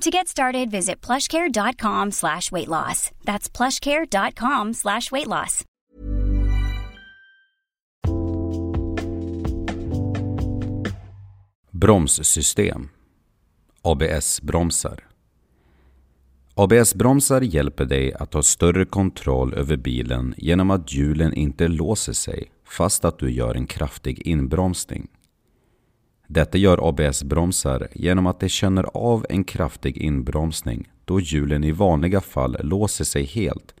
To get started, visit plushcare.com slash weight loss. That's plushcare.com slash weight loss. Bromssystem ABS-bromsar ABS-bromsar hjälper dig att ha större kontroll över bilen genom att hjulen inte låser sig fast att du gör en kraftig inbromsning. Detta gör ABS-bromsar genom att de känner av en kraftig inbromsning då hjulen i vanliga fall låser sig helt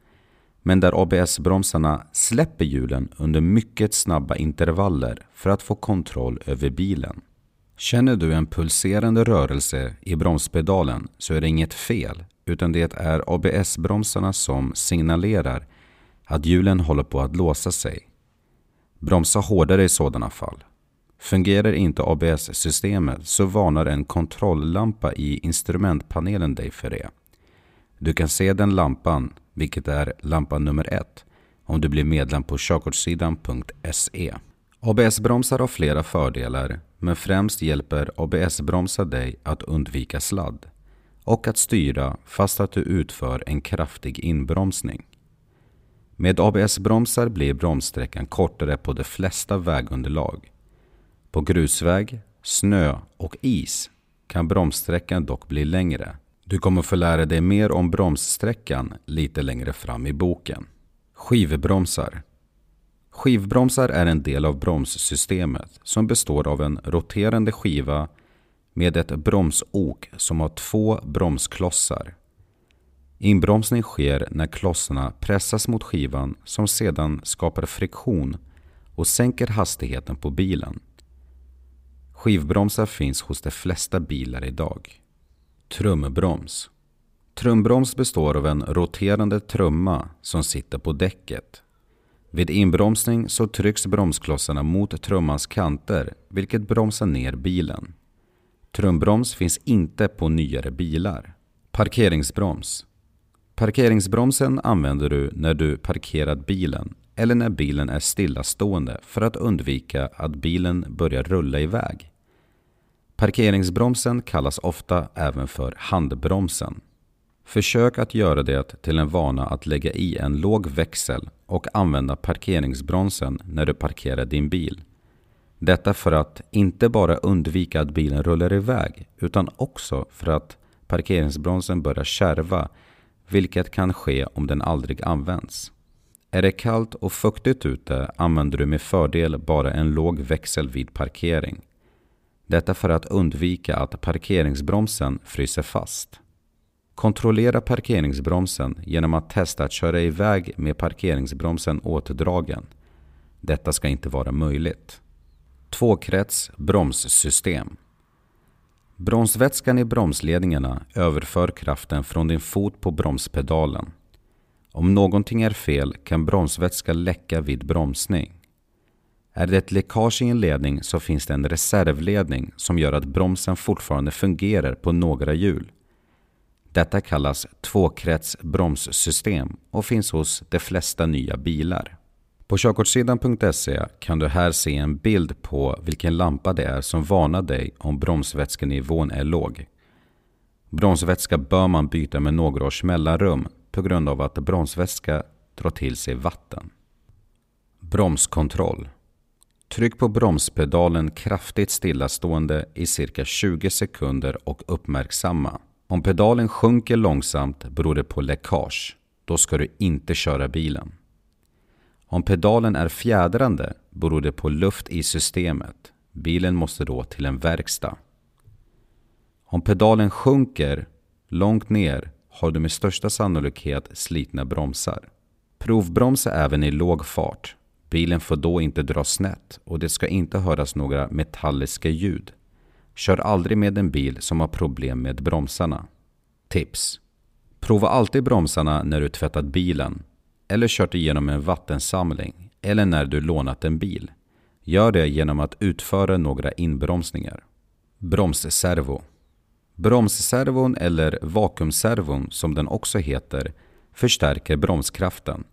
men där ABS-bromsarna släpper hjulen under mycket snabba intervaller för att få kontroll över bilen. Känner du en pulserande rörelse i bromspedalen så är det inget fel utan det är ABS-bromsarna som signalerar att hjulen håller på att låsa sig. Bromsa hårdare i sådana fall. Fungerar inte ABS-systemet så varnar en kontrolllampa i instrumentpanelen dig för det. Du kan se den lampan, vilket är lampa nummer ett, om du blir medlem på körkortssidan.se. ABS-bromsar har flera fördelar, men främst hjälper ABS-bromsar dig att undvika sladd och att styra fast att du utför en kraftig inbromsning. Med ABS-bromsar blir bromssträckan kortare på de flesta vägunderlag. På grusväg, snö och is kan bromssträckan dock bli längre. Du kommer få lära dig mer om bromssträckan lite längre fram i boken. Skivbromsar Skivbromsar är en del av bromssystemet som består av en roterande skiva med ett bromsok som har två bromsklossar. Inbromsning sker när klossarna pressas mot skivan som sedan skapar friktion och sänker hastigheten på bilen. Skivbromsar finns hos de flesta bilar idag. Trumbroms Trumbroms består av en roterande trumma som sitter på däcket. Vid inbromsning så trycks bromsklossarna mot trummans kanter vilket bromsar ner bilen. Trumbroms finns inte på nyare bilar. Parkeringsbroms Parkeringsbromsen använder du när du parkerat bilen eller när bilen är stillastående för att undvika att bilen börjar rulla iväg. Parkeringsbromsen kallas ofta även för handbromsen. Försök att göra det till en vana att lägga i en låg växel och använda parkeringsbromsen när du parkerar din bil. Detta för att inte bara undvika att bilen rullar iväg utan också för att parkeringsbromsen börjar kärva vilket kan ske om den aldrig används. Är det kallt och fuktigt ute använder du med fördel bara en låg växel vid parkering. Detta för att undvika att parkeringsbromsen fryser fast. Kontrollera parkeringsbromsen genom att testa att köra iväg med parkeringsbromsen åtdragen. Detta ska inte vara möjligt. Tvåkrets bromssystem. Bromsvätskan i bromsledningarna överför kraften från din fot på bromspedalen. Om någonting är fel kan bromsvätska läcka vid bromsning. Är det ett läckage i en ledning så finns det en reservledning som gör att bromsen fortfarande fungerar på några hjul. Detta kallas tvåkretsbromssystem och finns hos de flesta nya bilar. På körkortssidan.se kan du här se en bild på vilken lampa det är som varnar dig om bromsvätskenivån är låg. Bromsvätska bör man byta med några års mellanrum på grund av att bromsvätska drar till sig vatten. Bromskontroll Tryck på bromspedalen kraftigt stillastående i cirka 20 sekunder och uppmärksamma. Om pedalen sjunker långsamt beror det på läckage. Då ska du inte köra bilen. Om pedalen är fjädrande beror det på luft i systemet. Bilen måste då till en verkstad. Om pedalen sjunker långt ner har du med största sannolikhet slitna bromsar. Provbromsa även i låg fart. Bilen får då inte dra snett och det ska inte höras några metalliska ljud. Kör aldrig med en bil som har problem med bromsarna. Tips! Prova alltid bromsarna när du tvättat bilen eller kört igenom en vattensamling eller när du lånat en bil. Gör det genom att utföra några inbromsningar. Bromsservo Bromsservon eller vakuumservon som den också heter förstärker bromskraften.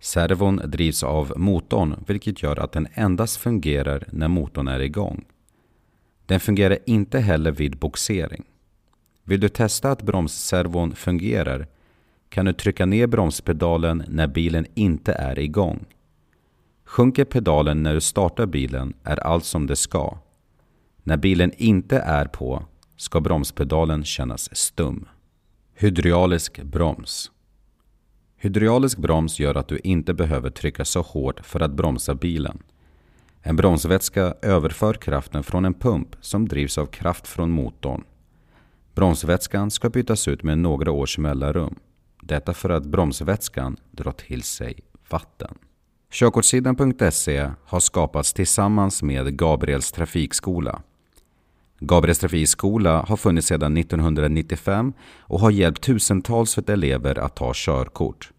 Servon drivs av motorn vilket gör att den endast fungerar när motorn är igång. Den fungerar inte heller vid boxering. Vill du testa att bromsservon fungerar kan du trycka ner bromspedalen när bilen inte är igång. Sjunker pedalen när du startar bilen är allt som det ska. När bilen inte är på ska bromspedalen kännas stum. Hydraulisk broms Hydraulisk broms gör att du inte behöver trycka så hårt för att bromsa bilen. En bromsvätska överför kraften från en pump som drivs av kraft från motorn. Bromsvätskan ska bytas ut med några års mellanrum. Detta för att bromsvätskan drar till sig vatten. Körkortssidan.se har skapats tillsammans med Gabriels trafikskola. Gabriels trafikskola har funnits sedan 1995 och har hjälpt tusentals elever att ta körkort.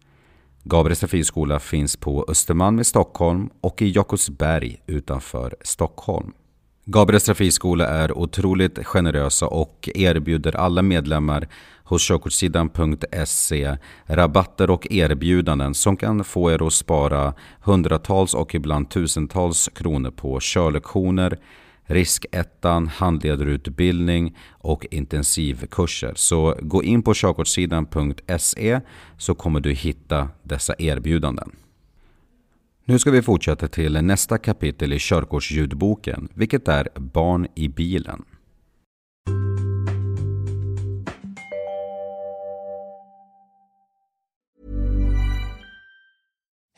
Gabriels trafikskola finns på Östermalm i Stockholm och i Jakobsberg utanför Stockholm. Gabriels trafikskola är otroligt generösa och erbjuder alla medlemmar hos körkortssidan.se rabatter och erbjudanden som kan få er att spara hundratals och ibland tusentals kronor på körlektioner, riskettan, handledarutbildning och intensivkurser. Så gå in på körkortssidan.se så kommer du hitta dessa erbjudanden. Nu ska vi fortsätta till nästa kapitel i körkortsljudboken, vilket är Barn i bilen.